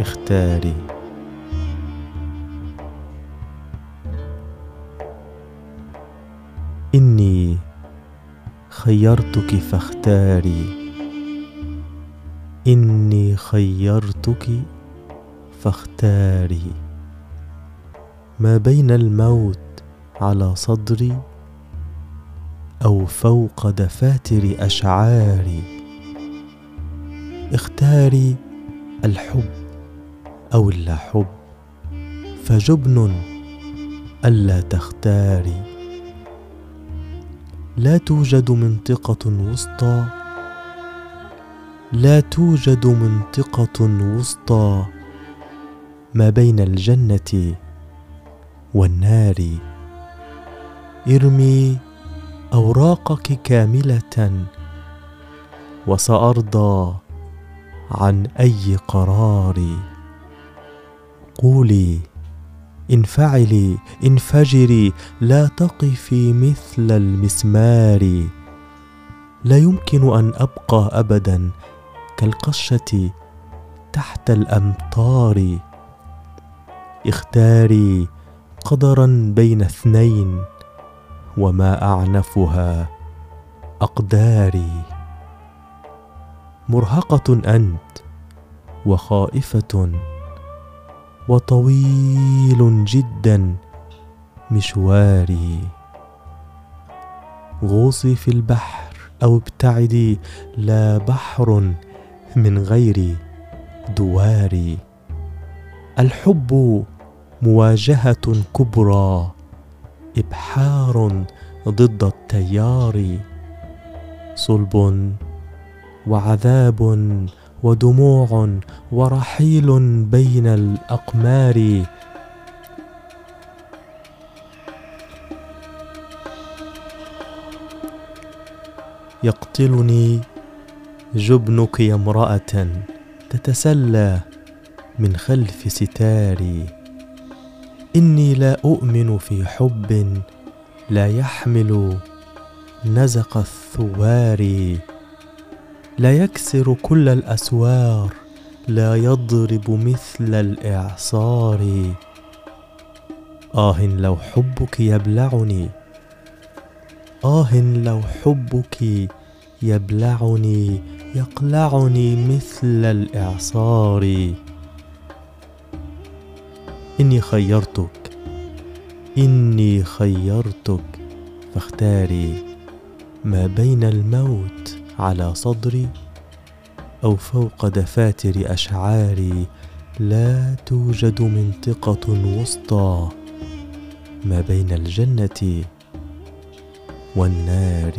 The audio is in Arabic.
فاختاري إني خيرتك فاختاري. إني خيرتك فاختاري. ما بين الموت على صدري أو فوق دفاتر أشعاري. اختاري الحب. أو اللحب فجبن ألا تختاري. لا توجد منطقة وسطى لا توجد منطقة وسطى ما بين الجنة والنار. ارمي أوراقك كاملة وسأرضى عن أي قرار. قولي انفعلي انفجري لا تقفي مثل المسمار. لا يمكن أن أبقى ابدا كالقشة تحت الأمطار. اختاري قدرا بين اثنين وما أعنفها أقداري. مرهقة أنت وخائفة وطويل جدا مشواري غوصي في البحر أو ابتعدي لا بحر من غير دواري الحب مواجهة كبرى إبحار ضد التيار. صلب وعذاب ودموع ورحيل بين الأقمار. يقتلني جبنك يا امرأة تتسلى من خلف ستاري. إني لا أؤمن في حب لا يحمل نزق الثوار. لا يكسر كل الأسوار لا يضرب مثل الإعصار. آه لو حبك يبلعني آه لو حبك يبلعني يقلعني مثل الإعصار. إني خيرتك إني خيرتك فاختاري ما بين الموت على صدري أو فوق دفاتر أشعاري لا توجد منطقة وسطى ما بين الجنة والنار.